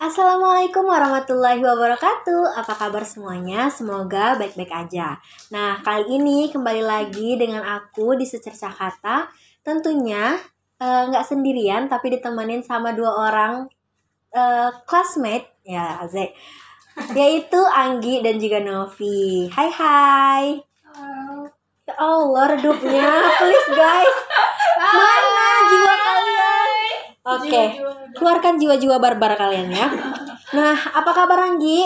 Assalamualaikum warahmatullahi wabarakatuh. Apa kabar semuanya? Semoga baik-baik aja. Nah, kali ini kembali lagi dengan aku di Secerca Kata. Tentunya eh, nggak sendirian, tapi ditemenin sama dua orang eh, classmate ya, Azek. Yaitu Anggi dan juga Novi. Hai hai. Ya Allah, redupnya. Please guys. Mana jiwa Oke. Keluarkan jiwa-jiwa barbar kalian ya. Nah, apa kabar Anggi?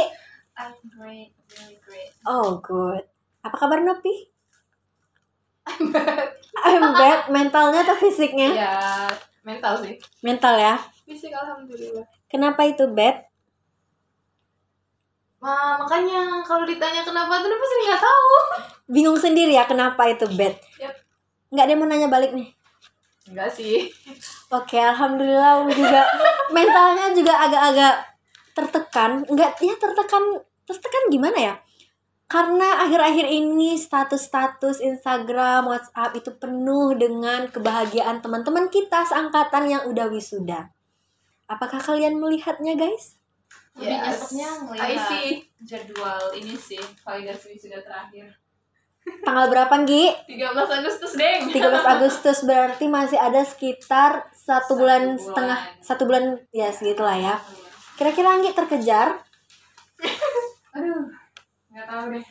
I'm great, really great. Oh, good. Apa kabar Nopi? I'm bad. Mentalnya atau fisiknya? Ya, mental sih. Mental ya. Fisik alhamdulillah. Kenapa itu bad? Ma, makanya kalau ditanya kenapa tuh pasti nggak tahu. Bingung sendiri ya kenapa itu bad? Yap. Nggak ada yang mau nanya balik nih. Enggak sih. Oke, alhamdulillah juga mentalnya juga agak-agak tertekan. Enggak, ya tertekan. Tertekan gimana ya? Karena akhir-akhir ini status-status Instagram, WhatsApp itu penuh dengan kebahagiaan teman-teman kita seangkatan yang udah wisuda. Apakah kalian melihatnya, guys? Lebih Yes. nyeseknya I ngelihat see. jadwal ini sih validasi wisuda terakhir Tanggal berapa, Gi? 13 Agustus deng. 13 Agustus berarti masih ada sekitar satu Satu bulan bulan. setengah satu bulan ya segitulah ya. Kira-kira Anggi terkejar? Aduh nggak tahu deh.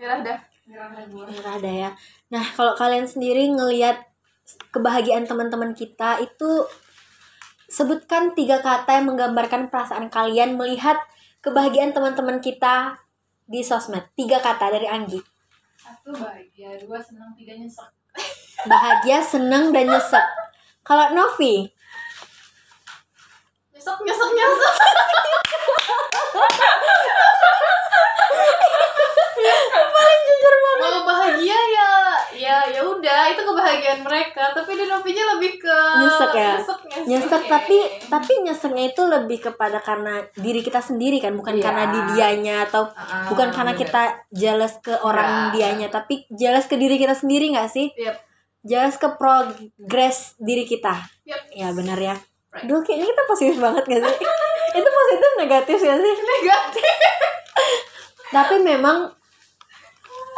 Nyerah dah. nyerah dah ya. Nah kalau kalian sendiri ngelihat kebahagiaan teman-teman kita itu sebutkan tiga kata yang menggambarkan perasaan kalian melihat kebahagiaan teman-teman kita di sosmed. Tiga kata dari Anggi satu bahagia dua senang tiga nyesek. Bahagia senang dan nyesek. Kalau Novi? Nyesek, nyesek, nyesek. paling jujur banget Kalau bahagia ya, ya ya udah itu kebahagiaan mereka. Tapi di Novinya lebih ke Nyesek ya? Nyesek, nyesek. nyesek Oke. tapi tapi nyeseknya itu lebih kepada karena diri kita sendiri kan bukan Iya. karena di dianya atau Ah, bukan karena bener. kita jealous ke orang Iya. dianya tapi jealous ke diri kita sendiri nggak sih Yep. jealous ke progres diri kita Yep. ya benar ya Right. Duh kayaknya kita positif banget gak sih itu positif negatif gak sih Negatif. tapi memang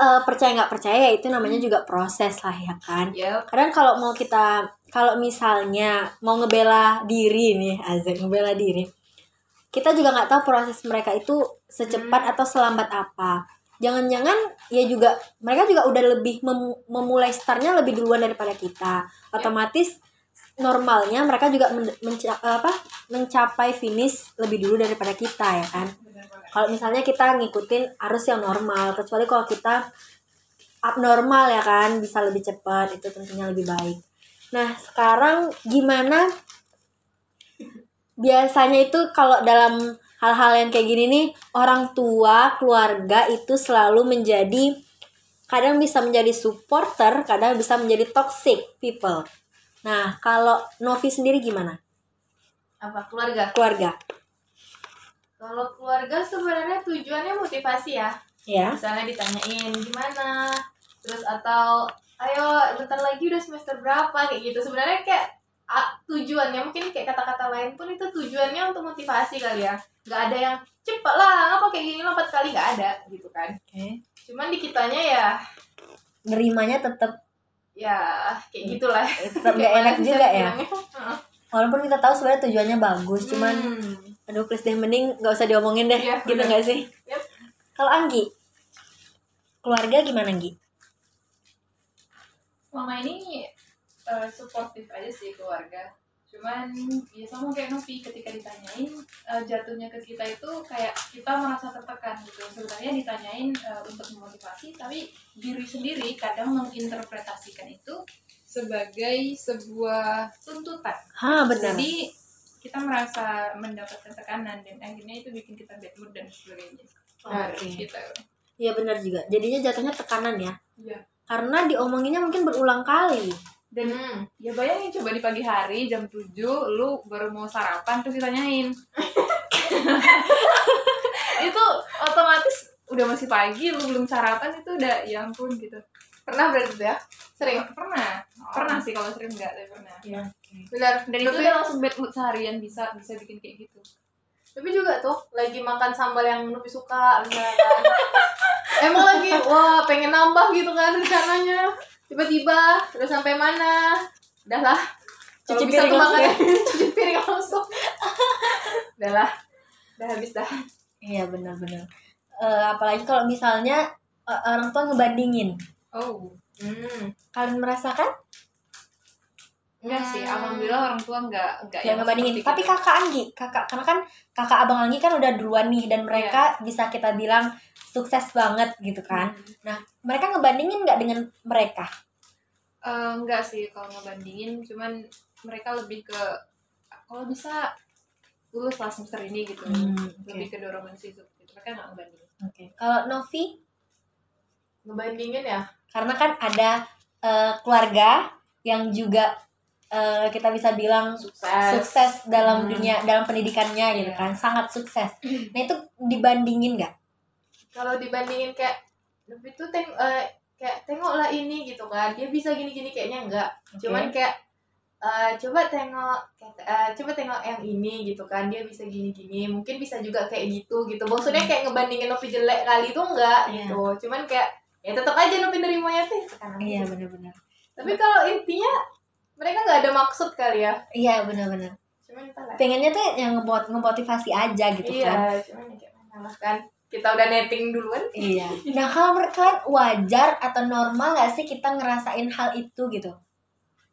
eh, percaya nggak percaya ya itu namanya juga proses lah ya kan. Yep. kadang kalau mau kita kalau misalnya mau ngebela diri nih Azek ngebela diri kita juga nggak tahu proses mereka itu secepat atau selambat apa. Jangan-jangan ya juga mereka juga udah lebih mem- memulai startnya lebih duluan daripada kita. Otomatis normalnya mereka juga men- menca- apa mencapai finish lebih dulu daripada kita ya kan? Kalau misalnya kita ngikutin arus yang normal kecuali kalau kita abnormal ya kan? Bisa lebih cepat itu tentunya lebih baik. Nah sekarang gimana? Biasanya itu kalau dalam hal-hal yang kayak gini nih orang tua keluarga itu selalu menjadi kadang bisa menjadi supporter kadang bisa menjadi toxic people nah kalau Novi sendiri gimana Apa keluarga? keluarga Kalau keluarga sebenarnya tujuannya motivasi ya. ya Misalnya ditanyain gimana, terus atau ayo bentar lagi udah semester berapa kayak gitu. Sebenarnya kayak ah, tujuannya mungkin kayak kata-kata lain pun itu tujuannya untuk motivasi kali ya. Gak ada yang cepet lah, apa kayak gini lompat kali gak ada gitu kan. oke Cuman di kitanya ya nerimanya tetap ya kayak gitulah. tetap gak Kayak enak juga ya bilangnya? walaupun kita tahu sebenarnya tujuannya bagus cuman Hmm. aduh please deh mending nggak usah diomongin deh Iya, gitu nggak sih Yep. kalau Anggi keluarga gimana Anggi selama ini eh, suportif aja sih keluarga cuman ya sama kayak Novi ketika ditanyain eh, jatuhnya ke kita itu kayak kita merasa tertekan gitu. Sebenarnya ditanyain eh, untuk memotivasi tapi diri sendiri kadang menginterpretasikan itu sebagai sebuah tuntutan. Ha benar. Jadi kita merasa mendapatkan tekanan dan akhirnya itu bikin kita bad mood dan sebagainya. Oke. gitu. Iya benar juga. Jadinya jatuhnya tekanan ya. Iya. karena diomonginnya mungkin berulang kali dan Hmm. ya bayangin coba di pagi hari jam 7 lu baru mau sarapan terus ditanyain itu otomatis udah masih pagi lu belum sarapan itu udah ya ampun gitu Pernah berarti ya? Sering. pernah pernah sih kalau sering enggak tapi pernah Iya. Benar. dan itu udah langsung bad mood seharian bisa bisa bikin kayak gitu tapi juga tuh lagi makan sambal yang Novi suka emang lagi wah pengen nambah gitu kan rencananya tiba-tiba udah sampai mana udahlah kalau Cuci piring tuh makan ya? cuci piring langsung udahlah udah habis dah Iya benar-benar. Eh, apalagi kalau misalnya eh, orang tua ngebandingin, Oh, hmm. kalian merasakan? Enggak sih. Hmm. Alhamdulillah orang tua enggak enggak yang ngebandingin. Tapi gitu. kakak Anggi, kakak karena kan kakak abang Anggi kan udah duluan nih dan mereka bisa kita bilang sukses banget gitu kan. Hmm. Mereka ngebandingin nggak dengan mereka? Eh, enggak sih kalau ngebandingin, cuman mereka lebih ke kalau bisa lulus lah semester ini gitu. Hmm, oke. Lebih ke dorongan sih gitu. Mereka nggak ngebandingin. Oke. Kalau Novi, ngebandingin ya karena kan ada eh, keluarga yang juga eh, kita bisa bilang sukses sukses dalam Hmm. dunia dalam pendidikannya gitu Iya. kan, sangat sukses. Nah itu dibandingin nggak? kalau dibandingin kayak lebih tuh teng eh, kayak tengoklah ini gitu kan dia bisa gini-gini kayaknya enggak cuman kayak eh, coba tengok eh, coba tengok yang ini gitu kan dia bisa gini-gini mungkin bisa juga kayak gitu gitu maksudnya kayak ngebandingin Novi jelek kali itu enggak Iya. gitu cuman kayak ya tetap aja Novi nerimanya tuh sekarang Iya benar-benar. tapi kalau intinya mereka nggak ada maksud kali ya Iya benar-benar. cuman Pengennya tuh yang ngebot ngemotivasi aja gitu kan. iya cuman ya kayak lah kan kita udah netting duluan Iya. Nah kalau menurut kalian wajar atau normal gak sih kita ngerasain hal itu gitu?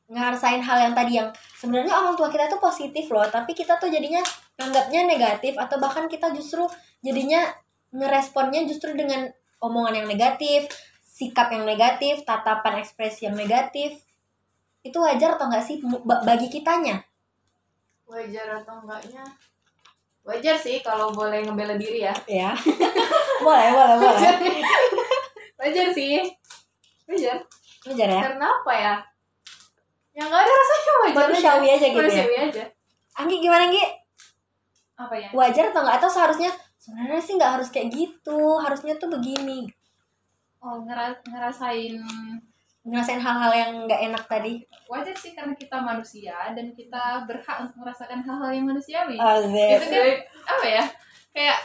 Ngerasain hal yang tadi yang sebenarnya orang tua kita tuh positif loh, tapi kita tuh jadinya nganggapnya negatif atau bahkan kita justru jadinya ngeresponnya justru dengan omongan yang negatif, sikap yang negatif, tatapan ekspresi yang negatif. Itu wajar atau enggak sih ba- bagi kitanya? wajar atau enggaknya wajar sih kalau boleh ngebela diri ya Ya. boleh, boleh, boleh. wajar wajar sih wajar Wajar ya. karena apa ya yang nggak ada rasanya wajar Manusiawi aja gitu ya. aja Anggi gimana Anggi? Apa ya? wajar atau enggak atau seharusnya sebenarnya sih nggak harus kayak gitu harusnya tuh begini Oh, ngera- ngerasain ngerasain hal-hal yang nggak enak tadi wajar sih karena kita manusia dan kita berhak untuk merasakan hal-hal yang manusiawi. Azep. itu kan apa ya? Kayak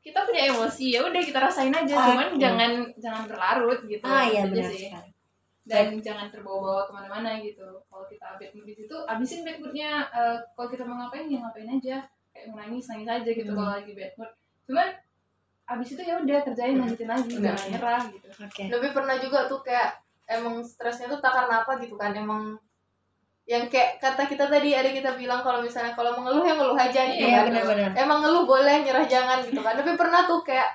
kita punya emosi ya udah kita rasain aja, Ah, cuman iya. jangan jangan berlarut gitu. ah iya Itu aja benar sih. sekali Dan jangan terbawa-bawa ke mana-mana gitu. Kalau kita bad mood di situ, abisin bad moodnya. eh, kalau kita mau ngapain ya ngapain aja. Kayak nangis nangis aja gitu Hmm. kalau lagi bad mood. Cuman abis itu ya udah kerjain lanjutin lagi jangan nyerah gitu. oke lebih pernah juga tuh kayak emang stresnya tuh tak karena apa gitu kan emang yang kayak kata kita tadi ada kita bilang kalau misalnya kalau mengeluh ya ngeluh aja gitu iya kan. emang ngeluh boleh nyerah jangan gitu kan. Tapi pernah tuh kayak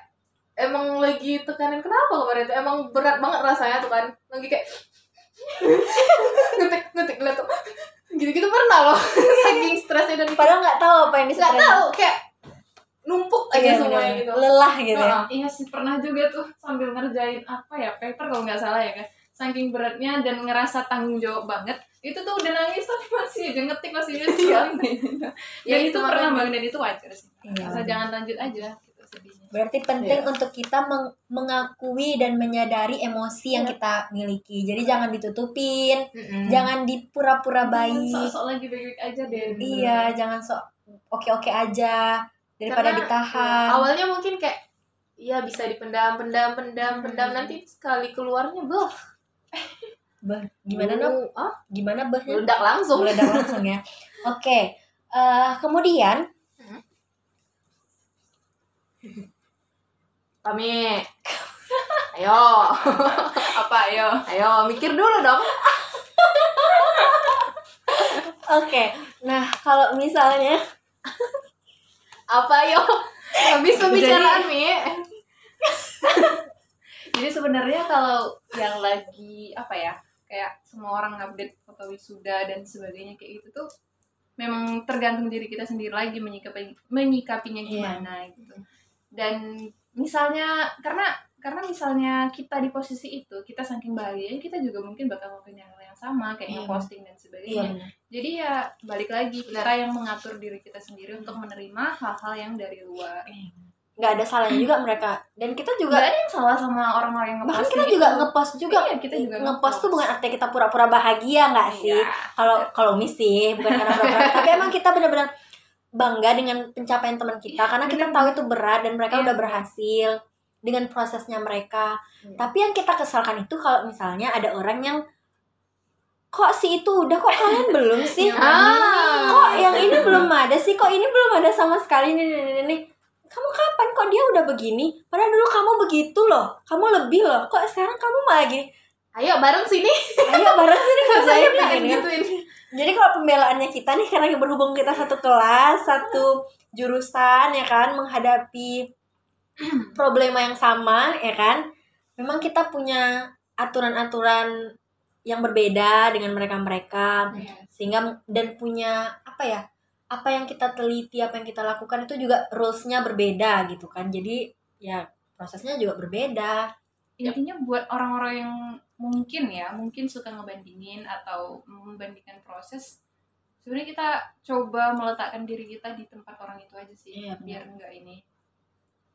emang lagi tekanan kenapa kemarin tuh? Emang berat banget rasanya tuh kan. Lagi kayak ngetik ngetik lihat tuh. Gitu gitu pernah loh. Saking stresnya dan padahal nggak tahu apa yang nggak disetelin tahu kayak numpuk aja iya, semuanya benar-benar. gitu. Lelah gitu ya. Iya sih pernah juga tuh sambil ngerjain apa ya paper kalau nggak salah ya kan saking beratnya dan ngerasa tanggung jawab banget itu tuh udah nangis tapi masih aja ngetik masih aja dan Ya, itu, itu pernah banget dan itu wajar sih Iya, benar. jangan lanjut aja gitu sedihnya berarti penting Iya. untuk kita meng- mengakui dan menyadari emosi yang Iya. kita miliki jadi jangan ditutupin Mm-mm. jangan dipura-pura baik sok-sok lagi baik-baik aja deh iya jangan sok oke-oke aja daripada Karena, ditahan ya, awalnya mungkin kayak ya bisa dipendam pendam pendam pendam Hmm. nanti sekali keluarnya beh Bah, gimana dong ah gimana bahnya meledak langsung. Meledak langsung ya. Oke, eh, kemudian kami. Ayo. Apa ayo? Ayo mikir dulu dong. Oke, nah kalau misalnya apa ayo? Habis pembicaraan mi jadi sebenarnya kalau yang lagi apa ya kayak semua orang update foto wisuda dan sebagainya kayak gitu tuh memang tergantung diri kita sendiri lagi menyikapi menyikapinya Iya. gimana gitu dan misalnya karena karena misalnya kita di posisi itu kita saking bahagianya kita juga mungkin bakal ngelakuin hal yang sama kayak Iya. ngeposting dan iya sebagainya benar. jadi ya balik lagi kita yang mengatur diri kita sendiri untuk menerima hal-hal yang dari luar nggak ada salahnya juga mereka dan kita juga Gak ada yang salah sama orang-orang yang bahkan ngeposting kita juga ngepost juga Iya, kita juga ngepost tuh bukan artinya kita pura-pura bahagia nggak sih Iya. kalau kalau misi bukan karena pura-pura tapi emang kita benar-benar bangga dengan pencapaian teman kita Iya, karena kita bener. tahu itu berat dan mereka Iya. udah berhasil dengan prosesnya mereka. Iya. Tapi yang kita kesalkan itu kalau misalnya ada orang yang kok si itu udah kok kalian belum sih? Ah. Kok yang ini belum ada sih? Kok ini belum ada sama sekali nih nih, nih, nih. Kamu kapan kok dia udah begini? Padahal dulu kamu begitu loh. Kamu lebih loh. Kok sekarang kamu malah gini? Ayo bareng sini. Ayo bareng sini kerjain Saya pengen gituin. Jadi kalau pembelaannya kita nih karena berhubung kita satu kelas, satu jurusan ya kan menghadapi problema yang sama ya kan. Memang kita punya aturan-aturan yang berbeda dengan mereka-mereka sehingga dan punya apa ya? Apa yang kita teliti, apa yang kita lakukan itu juga rules-nya berbeda gitu kan. Jadi ya prosesnya juga berbeda. intinya buat orang-orang yang mungkin ya mungkin suka ngebandingin atau membandingkan proses sebenarnya kita coba meletakkan diri kita di tempat orang itu aja sih Iya, biar enggak ini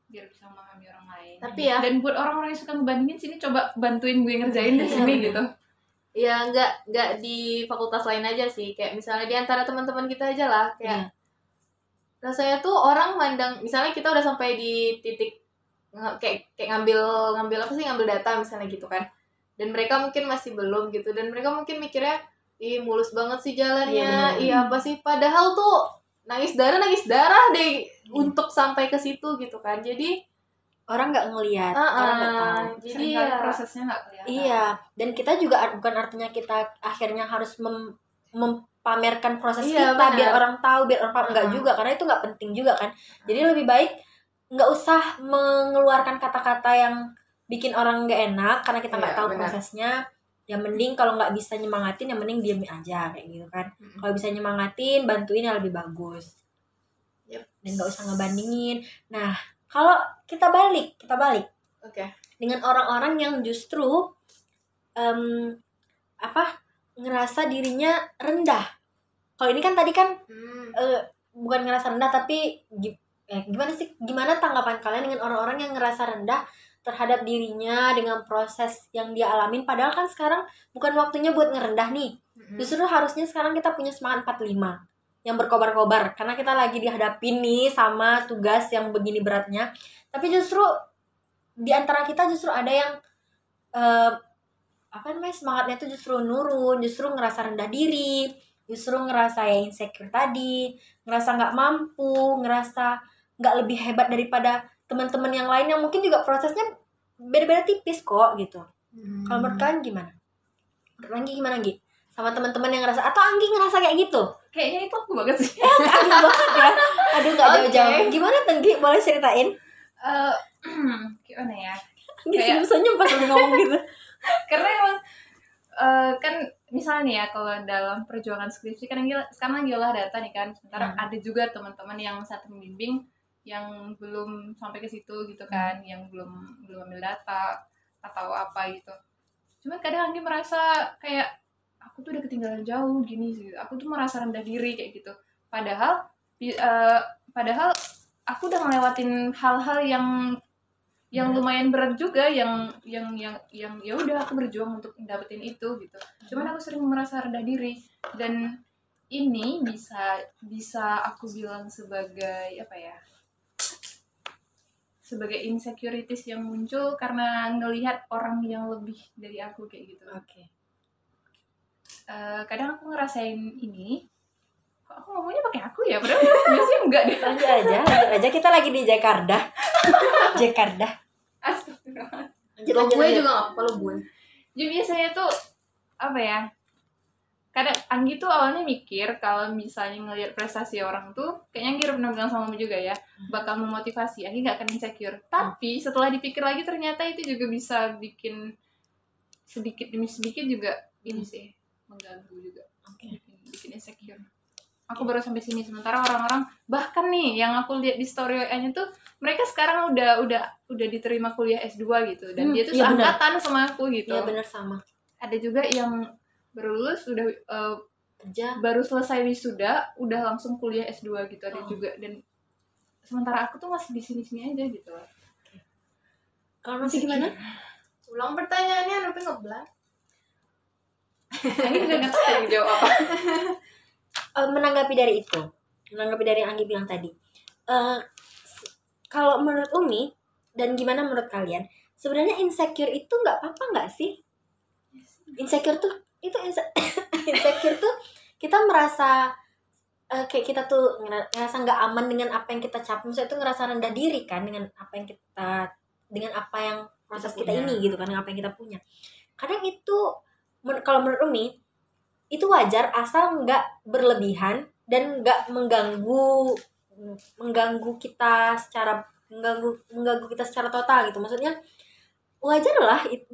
biar bisa memahami orang lain Tapi ya, dan buat orang-orang yang suka ngebandingin sini coba bantuin gue ngerjain di Iya, sini benar. gitu ya nggak nggak di fakultas lain aja sih. Kayak misalnya di antara teman-teman kita aja lah. Kayak Iya. rasanya tuh orang mandang misalnya kita udah sampai di titik kayak kayak ngambil ngambil apa sih? Ngambil data misalnya gitu kan. Dan mereka mungkin masih belum gitu. Dan mereka mungkin mikirnya ih mulus banget sih jalannya. Iya, iya apa sih? Padahal tuh nangis darah nangis darah deh untuk sampai ke situ gitu kan. Jadi Orang nggak ngelihat, ah, orang nggak ah, tahu. jadi ya prosesnya nggak kelihatan Iya, dan kita juga bukan artinya kita akhirnya harus mem- mempamerkan proses Iya, kita benar. biar orang tahu, biar orang paham enggak Mm-mm. juga karena itu nggak penting juga kan. Jadi lebih baik nggak usah mengeluarkan kata-kata yang bikin orang nggak enak karena kita nggak Iya, tahu benar. prosesnya. Yang mending kalau nggak bisa nyemangatin, yang mending diem aja kayak gitu kan. Mm-mm. Kalau bisa nyemangatin, bantuin yang lebih bagus. Yep. Dan nggak usah ngebandingin. Nah, kalau kita balik, kita balik oke dengan orang-orang yang justru em, apa ngerasa dirinya rendah. Kalau ini kan tadi kan Hmm. eh, bukan ngerasa rendah tapi eh, gimana sih gimana tanggapan kalian dengan orang-orang yang ngerasa rendah terhadap dirinya dengan proses yang dia alamin padahal kan sekarang bukan waktunya buat ngerendah nih. Mm-mm. Justru harusnya sekarang kita punya semangat 45 yang berkobar-kobar karena kita lagi dihadapin nih sama tugas yang begini beratnya. Tapi justru di antara kita justru ada yang eh, apa namanya semangatnya itu justru nurun, justru ngerasa rendah diri, justru ngerasa ya insecure tadi, ngerasa nggak mampu, ngerasa nggak lebih hebat daripada teman-teman yang lain yang mungkin juga prosesnya beda-beda tipis kok gitu. Hmm. Kalau menurut kalian gimana? Menurut Anggi gimana Anggi? Sama teman-teman yang ngerasa atau Anggi ngerasa kayak gitu? kayaknya itu aku banget sih Anggi banget ya. Aduh gak jauh-jauh. Gimana Tenggi? Boleh ceritain? Eh, gimana ya Kayak- senyum-senyum pas udah ngomong gitu. karena emang eh, kan misalnya nih ya kalau dalam perjuangan skripsi kan sekarang Anggila data nih kan sementara Hmm. ada juga teman-teman yang saat membimbing yang belum sampai ke situ gitu kan yang belum belum ambil data atau apa gitu cuman kadang Anggi merasa kayak aku tuh udah ketinggalan jauh gini sih aku tuh merasa rendah diri kayak gitu. Padahal di- eh, padahal aku udah ngelewatin hal-hal yang yang lumayan berat juga yang yang yang yang ya udah aku berjuang untuk dapetin itu gitu. Cuman aku sering merasa rendah diri. Dan ini bisa bisa aku bilang sebagai apa ya sebagai insecurities yang muncul karena ngelihat orang yang lebih dari aku kayak gitu. Oke. Eh, kadang aku ngerasain ini kok aku ngomongnya pakai aku ya padahal biasanya enggak deh Lanjut aja, lanjut aja. Kita lagi di Jakarta. Jakarta. Astagfirullah. Lanjut, gue lanjut. juga gak apa-apa lo bun Jadi biasanya tuh apa ya? Kadang Anggi tuh awalnya mikir kalau misalnya ngelihat prestasi orang tuh, kayaknya Anggi pernah bilang sama kamu juga ya, bakal memotivasi. Anggi nggak akan insecure. Tapi setelah dipikir lagi ternyata itu juga bisa bikin sedikit demi sedikit juga ini sih mengganggu juga, Oke. bikin, bikin insecure. Aku baru sampai sini sementara orang-orang bahkan nih yang aku lihat di story WA-nya tuh mereka sekarang udah udah udah diterima kuliah S2 gitu dan Hmm, dia tuh benar. seangkatan sama aku gitu Iya benar sama. ada juga yang baru lulus udah Kerja. baru selesai wisuda udah langsung kuliah S2 gitu ada Oh. juga dan sementara aku tuh masih di sini-sini aja gitu Kalau nanti gimana? ulang pertanyaannya tapi ngeblank Ini juga nggak tahu yang jawab apa Eh, menanggapi dari itu. menanggapi dari yang Anggi bilang tadi s- kalau menurut Umi dan gimana menurut kalian sebenarnya insecure itu nggak apa-apa nggak sih insecure tuh itu inse- insecure tuh kita merasa eh, kayak kita tuh ngera- ngerasa nggak aman dengan apa yang kita capai misalnya itu ngerasa rendah diri kan dengan apa yang kita dengan apa yang proses kita, punya. ini gitu kan dengan apa yang kita punya kadang itu men- kalau menurut Umi itu wajar asal nggak berlebihan dan nggak mengganggu mengganggu kita secara mengganggu mengganggu kita secara total gitu. Maksudnya wajar lah it-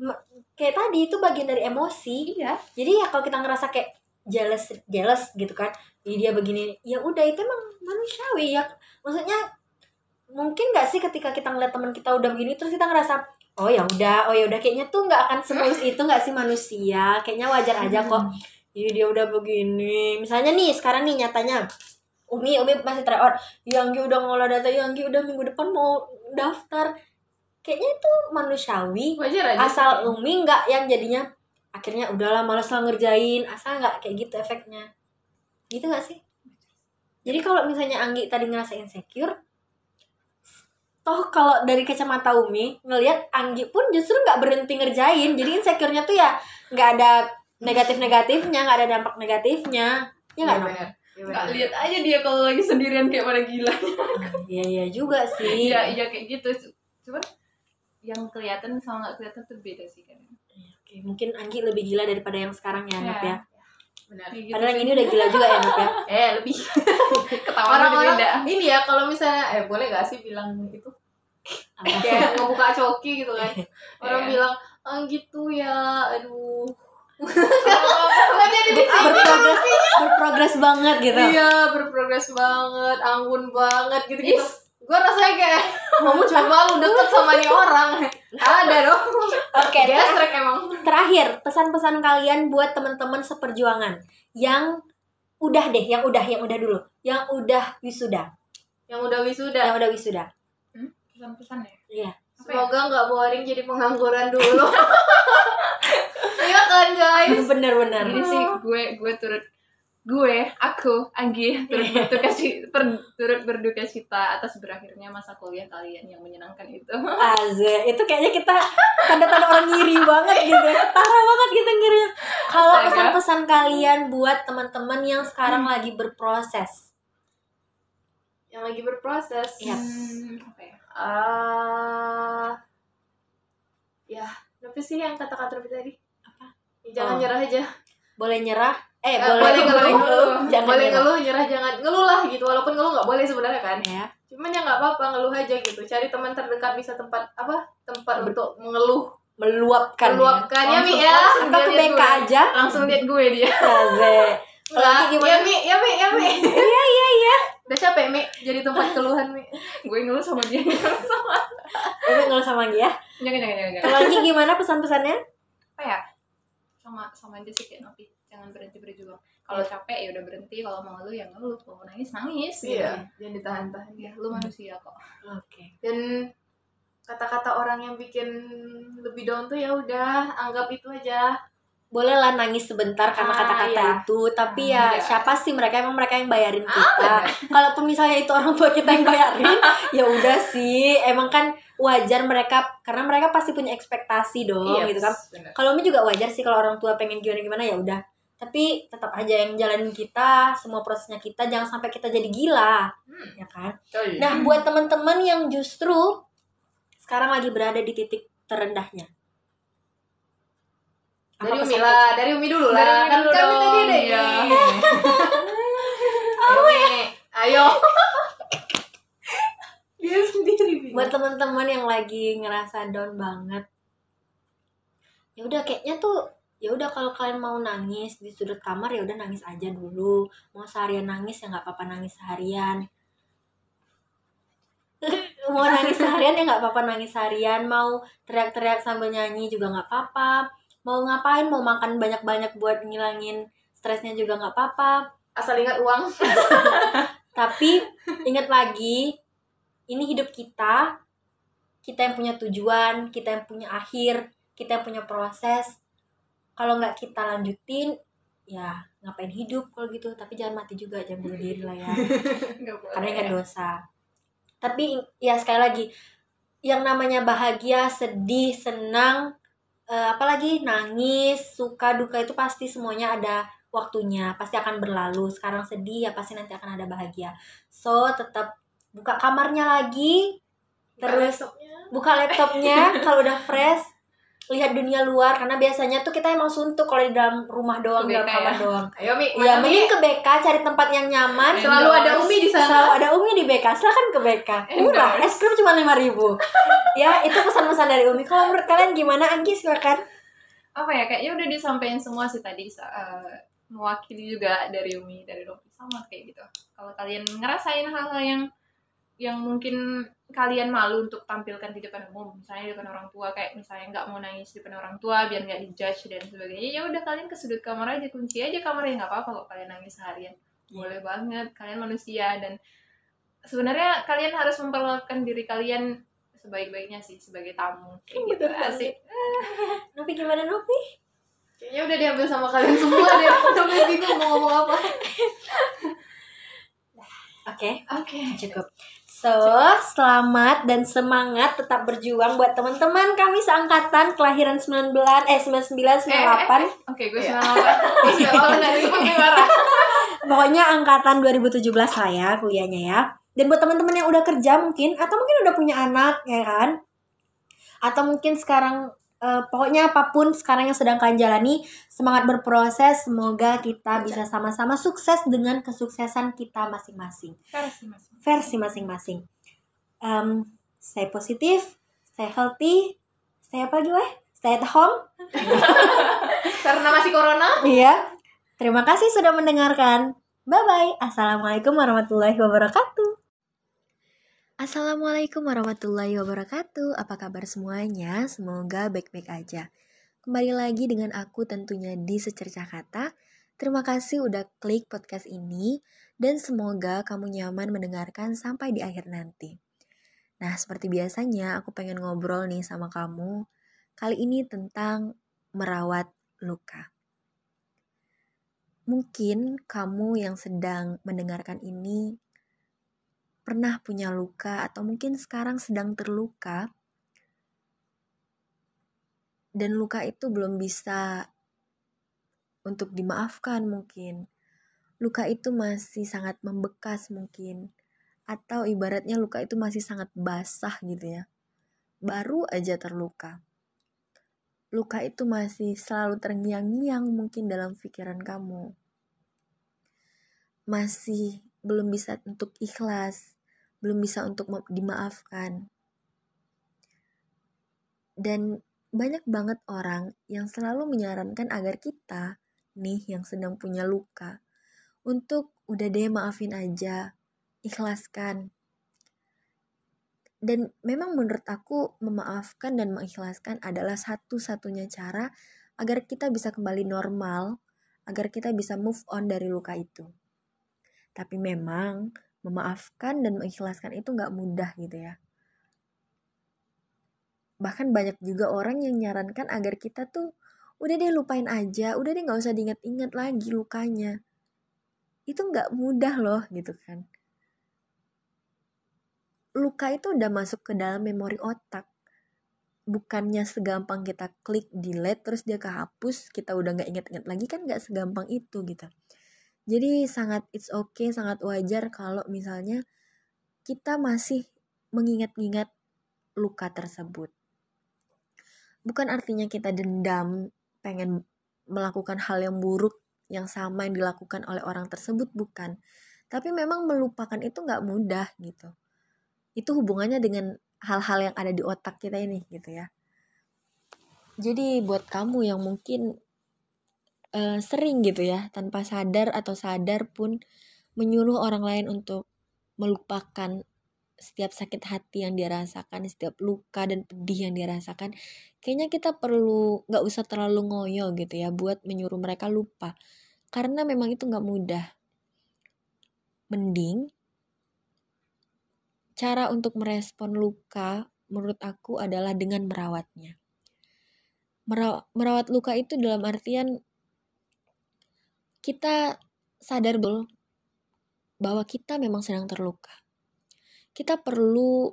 kayak tadi itu bagian dari emosi. Iya. Jadi ya kalau kita ngerasa kayak jealous jealous gitu kan jadi dia begini ya udah itu emang manusiawi ya. Maksudnya mungkin nggak sih ketika kita ngeliat teman kita udah begini terus kita ngerasa oh ya udah. Oh ya udah. Kayaknya tuh nggak akan semulus itu nggak sih manusia? Kayaknya wajar aja kok. Iya dia udah begini. Misalnya nih sekarang nih nyatanya Umi Umi masih try out Yanggi udah ngolah data Yanggi udah minggu depan mau daftar. Kayaknya itu manusiawi. Wajar aja asal sih. Umi nggak yang jadinya akhirnya udahlah malas lah ngerjain. Asal nggak kayak gitu efeknya. Gitu nggak sih? Jadi kalau misalnya Anggi tadi ngerasa insecure toh kalau dari kacamata Umi ngelihat Anggi pun justru nggak berhenti ngerjain. Jadi insecure-nya tuh ya nggak ada negatif-negatifnya nggak ada dampak negatifnya. Ya nggak Iya, Nom? benar. Iya, nggak lihat aja dia kalau lagi sendirian kayak pada gila. Iya iya juga sih. Iya iya kayak gitu. Cuman yang kelihatan sama nggak kelihatan tuh beda sih kan. Oke, mungkin Anggi lebih gila daripada yang sekarang ya Iya. ya? Benar. Gitu padahal yang ini udah gila juga ya ya? Eh lebih. Ketawa orang-orang beda ini ya kalau misalnya eh boleh gak sih bilang itu? Kayak ngebuka coki gitu kan. Orang Iya. bilang ah gitu ya aduh. Nggak jadi di sini berprogres berprogres banget gitu. Iya berprogres banget anggun banget gitu gitu gue rasanya kayak mau coba lu deket sama nih orang. Ada dong. Oke ter- gestrek emang. terakhir pesan-pesan kalian buat teman-teman seperjuangan. Yang udah deh yang udah yang udah dulu. Yang udah wisuda. Yang udah wisuda. Yang udah wisuda pesan-pesan ya iya semoga nggak boring jadi pengangguran dulu iya kan guys bener-bener Jadi sih gue gue turut gue aku Anggi turut berduka cita, turut berduka cita atas berakhirnya masa kuliah kalian yang menyenangkan itu. Aze, itu kayaknya kita tanda-tanda orang ngiri banget gitu ya. Parah banget gitu ngiri. Kalau pesan-pesan kalian buat teman-teman yang sekarang lagi berproses. yang lagi berproses Iya. Hmm, apa ya? Ah ya apa sih yang kata-kata tadi Apa? Ya, jangan Oh. nyerah aja Boleh nyerah? Eh, Eh, boleh, boleh ngeluh, ngeluh, jangan boleh nyerah. ngeluh nyerah jangan ngeluh lah gitu walaupun ngeluh nggak boleh sebenarnya kan Ya. cuman ya nggak apa-apa ngeluh aja gitu cari teman terdekat bisa tempat apa tempat untuk mengeluh Meluapkan. ya. meluapkan ya mi ya Langsung Atau ke BK aja. Langsung lihat gue dia. Aze. Kalau Nggak, Anggi gimana? ya mi ya mi ya mi Iya, iya, iya. Udah capek mi jadi tempat keluhan mi gue ngeluh sama dia. Ngeluh sama Anggi ya. jangan jangan jangan. jangan. Kalau Anggi gimana pesan-pesannya? Apa ya? Sama sama aja sih kayak Novi. Jangan berhenti berjuang. Kalau capek ya udah berhenti. Kalau mau ngeluh ya ngeluh. Kalau mau nangis nangis. gitu. iya jangan ditahan-tahan Ya, lu manusia kok. Oke. dan kata-kata orang yang bikin lebih down tuh ya udah anggap itu aja Boleh lah nangis sebentar karena Ah, kata-kata iya. itu, tapi Ah, ya iya. siapa sih mereka emang mereka yang bayarin Ah, kita. Kalaupun misalnya itu orang tua kita yang bayarin, ya udah sih. Emang kan wajar mereka karena mereka pasti punya ekspektasi dong Iya, gitu kan. Kalau juga wajar sih kalau orang tua pengen gimana gimana ya udah. Tapi tetap aja yang jalanin kita, semua prosesnya kita jangan sampai kita jadi gila, Hmm, ya kan? betul. Nah, buat teman-teman yang justru sekarang lagi berada di titik terendahnya. Dari Umi lah dari Umi dulu lah. Dari Umi kan dulu kami dong, tadi deh. iya. ayo ayo. Dia sendiri buat teman-teman yang lagi ngerasa down banget ya udah kayaknya tuh ya udah kalau kalian mau nangis di sudut kamar ya udah nangis aja dulu. Mau seharian nangis ya nggak apa-apa nangis seharian. Mau nangis seharian ya nggak apa-apa nangis seharian. Mau teriak-teriak sambil nyanyi juga nggak apa-apa mau ngapain? Mau makan banyak-banyak buat ngilangin stresnya juga nggak apa-apa. Asal ingat uang. Tapi ingat lagi, ini hidup kita. Kita yang punya tujuan, kita yang punya akhir, kita yang punya proses. Kalau nggak kita lanjutin, ya ngapain hidup kalau gitu. Tapi jangan mati juga jangan bunuh diri lah ya. Karena ingat dosa. Tapi ya sekali lagi yang namanya bahagia sedih senang eh, apalagi nangis suka duka itu pasti semuanya ada waktunya pasti akan berlalu. Sekarang sedih ya pasti nanti akan ada bahagia. So tetap buka kamarnya lagi terus buka laptopnya kalau udah fresh lihat dunia luar karena biasanya tuh kita emang suntuk kalau di dalam rumah doang di dalam kamar ya? doang Ayo Mi, ya mending ke BK cari tempat yang nyaman Selalu ada Umi di sana. Selalu ada Umi di BK, silakan ke BK. Murah, es krim cuma lima ribu. ya, itu pesan-pesan dari Umi. Kalau menurut kalian gimana, Anggi? Silakan. apa ya kayaknya udah disampaikan semua sih tadi eh, mewakili juga dari Umi dari Rofi sama kayak gitu kalau kalian ngerasain hal-hal yang yang mungkin kalian malu untuk tampilkan di depan umum misalnya di depan orang tua kayak misalnya nggak mau nangis di depan orang tua biar nggak dijudge dan sebagainya ya udah kalian ke sudut kamar aja kunci aja kamarnya nggak apa-apa kok kalian nangis seharian boleh banget kalian manusia dan sebenarnya kalian harus memperlakukan diri kalian sebaik-baiknya sih sebagai tamu kayak gitu asik Nopi gimana, Nopi? Kayaknya udah diambil sama kalian semua deh. Mulai bingung mau ngomong apa. Oke, oke cukup. So, selamat dan semangat tetap berjuang buat teman-teman kami seangkatan kelahiran 19 eh 99 98. Oke, gue Iya. 98. Gue 98 dari seperti marah. Pokoknya angkatan 2017 lah ya kuliahnya ya. Dan buat teman-teman yang udah kerja mungkin atau mungkin udah punya anak ya kan. Atau mungkin sekarang eh, pokoknya apa pun sekarang yang sedang kalian jalani, semangat berproses. Semoga kita bisa sama-sama sukses dengan kesuksesan kita masing-masing. Versi mas. Versi masing-masing. Em, stay positif, stay healthy, stay apa lagi weh? Stay at home. Karena masih corona. Iya. Terima kasih sudah mendengarkan. Bye bye. Assalamualaikum warahmatullahi wabarakatuh. Assalamualaikum warahmatullahi wabarakatuh. Apa kabar semuanya? Semoga baik-baik aja. Kembali lagi dengan aku tentunya di Secercah Kata. Terima kasih udah klik podcast ini dan semoga kamu nyaman mendengarkan sampai di akhir nanti. Nah, seperti biasanya aku pengen ngobrol nih sama kamu kali ini tentang merawat luka. Mungkin kamu yang sedang mendengarkan ini pernah punya luka atau mungkin sekarang sedang terluka dan luka itu belum bisa untuk dimaafkan mungkin. Luka itu masih sangat membekas mungkin atau ibaratnya luka itu masih sangat basah gitu ya. Baru aja terluka. Luka itu masih selalu terngiang-ngiang mungkin dalam pikiran kamu. Masih belum bisa untuk ikhlas, belum bisa untuk dimaafkan. Dan banyak banget orang yang selalu menyarankan agar kita nih yang sedang punya luka untuk udah deh maafin aja, ikhlaskan. Dan memang menurut aku memaafkan dan mengikhlaskan adalah satu-satunya cara agar kita bisa kembali normal, agar kita bisa move on dari luka itu. Tapi memang memaafkan dan mengikhlaskan itu nggak mudah gitu ya. Bahkan banyak juga orang yang nyarankan agar kita tuh udah deh lupain aja, udah deh nggak usah diingat-ingat lagi lukanya. Itu nggak mudah loh gitu kan. Luka itu udah masuk ke dalam memori otak. Bukannya segampang kita klik delete terus dia kehapus, kita udah nggak inget-inget lagi kan nggak segampang itu gitu. Jadi sangat it's okay, sangat wajar kalau misalnya kita masih mengingat-ingat luka tersebut. Bukan artinya kita dendam, pengen melakukan hal yang buruk yang sama yang dilakukan oleh orang tersebut, bukan. Tapi memang melupakan itu nggak mudah gitu. Itu hubungannya dengan hal-hal yang ada di otak kita ini gitu ya. Jadi buat kamu yang mungkin eh, sering gitu ya tanpa sadar atau sadar pun menyuruh orang lain untuk melupakan setiap sakit hati yang dia rasakan, setiap luka dan pedih yang dia rasakan, kayaknya kita perlu nggak usah terlalu ngoyo gitu ya buat menyuruh mereka lupa, karena memang itu nggak mudah. Mending cara untuk merespon luka menurut aku adalah dengan merawatnya. Meraw- merawat luka itu dalam artian kita sadar betul bahwa kita memang sedang terluka. Kita perlu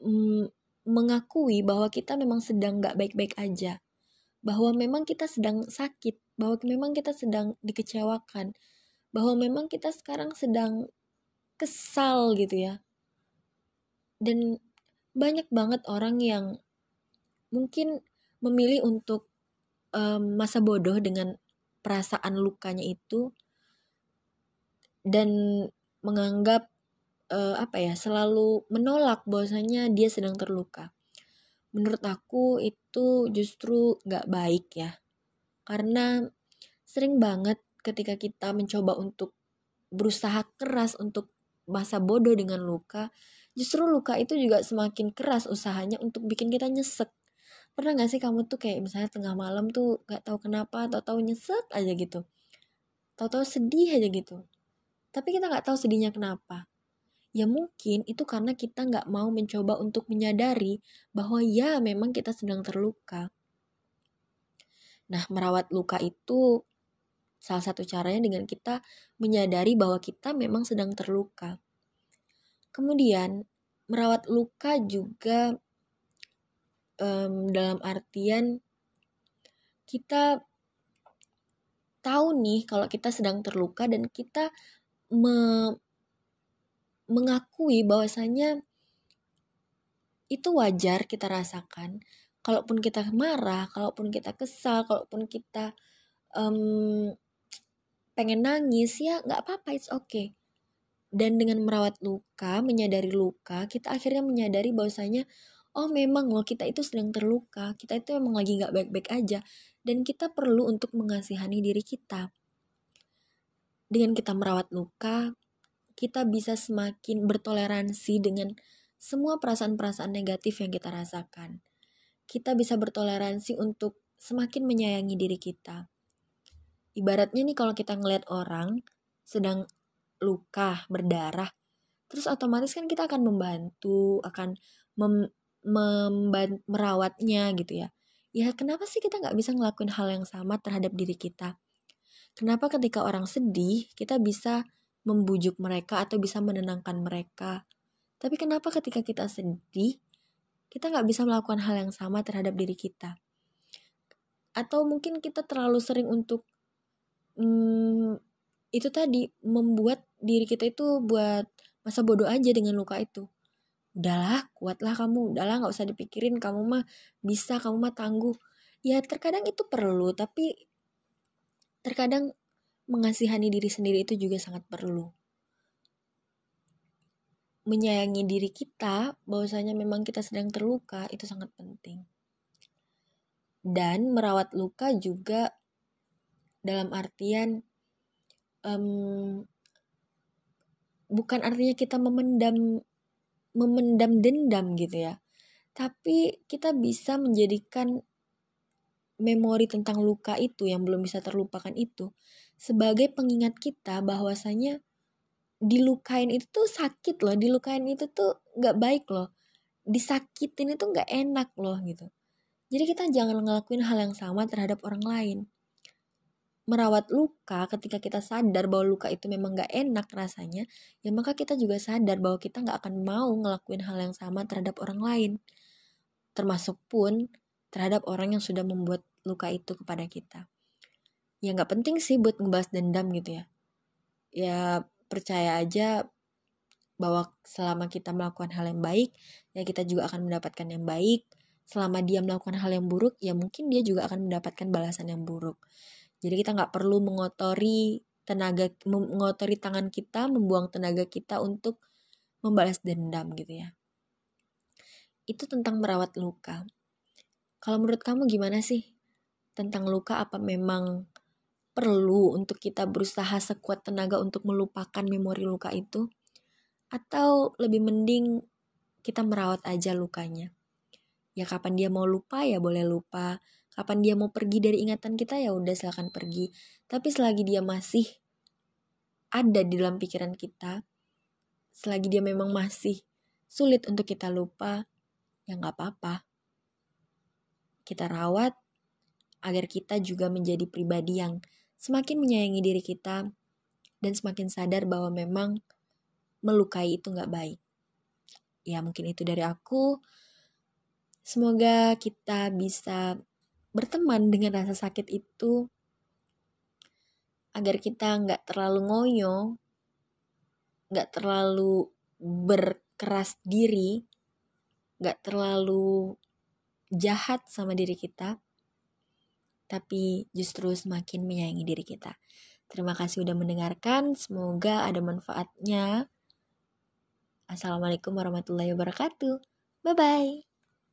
mm, mengakui bahwa kita memang sedang gak baik-baik aja. Bahwa memang kita sedang sakit, bahwa memang kita sedang dikecewakan, bahwa memang kita sekarang sedang kesal gitu ya. Dan banyak banget orang yang mungkin memilih untuk um, masa bodoh dengan perasaan lukanya itu dan menganggap uh, apa ya selalu menolak bahwasanya dia sedang terluka. Menurut aku itu justru nggak baik ya, karena sering banget ketika kita mencoba untuk berusaha keras untuk masa bodoh dengan luka, justru luka itu juga semakin keras usahanya untuk bikin kita nyesek. Pernah gak sih kamu tuh kayak misalnya tengah malam tuh gak tahu kenapa, atau tahu nyesek aja gitu. Tahu-tahu sedih aja gitu. Tapi kita gak tahu sedihnya kenapa. Ya mungkin itu karena kita nggak mau mencoba untuk menyadari bahwa ya memang kita sedang terluka. Nah, merawat luka itu salah satu caranya dengan kita menyadari bahwa kita memang sedang terluka. Kemudian, merawat luka juga um, dalam artian kita tahu nih kalau kita sedang terluka dan kita me mengakui bahwasanya itu wajar kita rasakan. Kalaupun kita marah, kalaupun kita kesal, kalaupun kita um, pengen nangis, ya nggak apa-apa, it's okay. Dan dengan merawat luka, menyadari luka, kita akhirnya menyadari bahwasanya, oh memang loh kita itu sedang terluka, kita itu emang lagi nggak baik-baik aja, dan kita perlu untuk mengasihani diri kita. Dengan kita merawat luka, kita bisa semakin bertoleransi dengan semua perasaan-perasaan negatif yang kita rasakan. Kita bisa bertoleransi untuk semakin menyayangi diri kita. Ibaratnya nih kalau kita ngeliat orang sedang luka, berdarah, terus otomatis kan kita akan membantu, akan mem, merawatnya gitu ya. Ya kenapa sih kita nggak bisa ngelakuin hal yang sama terhadap diri kita? Kenapa ketika orang sedih, kita bisa membujuk mereka atau bisa menenangkan mereka. Tapi kenapa ketika kita sedih, kita nggak bisa melakukan hal yang sama terhadap diri kita? Atau mungkin kita terlalu sering untuk hmm, itu tadi membuat diri kita itu buat masa bodoh aja dengan luka itu. Udahlah, kuatlah kamu. Udahlah, nggak usah dipikirin. Kamu mah bisa, kamu mah tangguh. Ya terkadang itu perlu, tapi terkadang mengasihani diri sendiri itu juga sangat perlu. Menyayangi diri kita, bahwasanya memang kita sedang terluka, itu sangat penting. Dan merawat luka juga dalam artian um, bukan artinya kita memendam memendam dendam gitu ya. Tapi kita bisa menjadikan memori tentang luka itu yang belum bisa terlupakan itu sebagai pengingat kita bahwasanya dilukain itu tuh sakit loh, dilukain itu tuh nggak baik loh, disakitin itu nggak enak loh gitu. Jadi kita jangan ngelakuin hal yang sama terhadap orang lain. Merawat luka ketika kita sadar bahwa luka itu memang gak enak rasanya, ya maka kita juga sadar bahwa kita gak akan mau ngelakuin hal yang sama terhadap orang lain. Termasuk pun terhadap orang yang sudah membuat luka itu kepada kita. Ya nggak penting sih buat ngebahas dendam gitu ya. Ya percaya aja bahwa selama kita melakukan hal yang baik ya kita juga akan mendapatkan yang baik. Selama dia melakukan hal yang buruk ya mungkin dia juga akan mendapatkan balasan yang buruk jadi kita nggak perlu mengotori tenaga mengotori tangan kita membuang tenaga kita untuk membalas dendam gitu ya itu tentang merawat luka kalau menurut kamu gimana sih tentang luka apa memang perlu untuk kita berusaha sekuat tenaga untuk melupakan memori luka itu? Atau lebih mending kita merawat aja lukanya? Ya kapan dia mau lupa ya boleh lupa. Kapan dia mau pergi dari ingatan kita ya udah silahkan pergi. Tapi selagi dia masih ada di dalam pikiran kita, selagi dia memang masih sulit untuk kita lupa, ya nggak apa-apa. Kita rawat agar kita juga menjadi pribadi yang semakin menyayangi diri kita dan semakin sadar bahwa memang melukai itu nggak baik. Ya mungkin itu dari aku. Semoga kita bisa berteman dengan rasa sakit itu agar kita nggak terlalu ngoyo, nggak terlalu berkeras diri, nggak terlalu jahat sama diri kita, tapi justru semakin menyayangi diri kita. Terima kasih sudah mendengarkan, semoga ada manfaatnya. Assalamualaikum warahmatullahi wabarakatuh. Bye bye.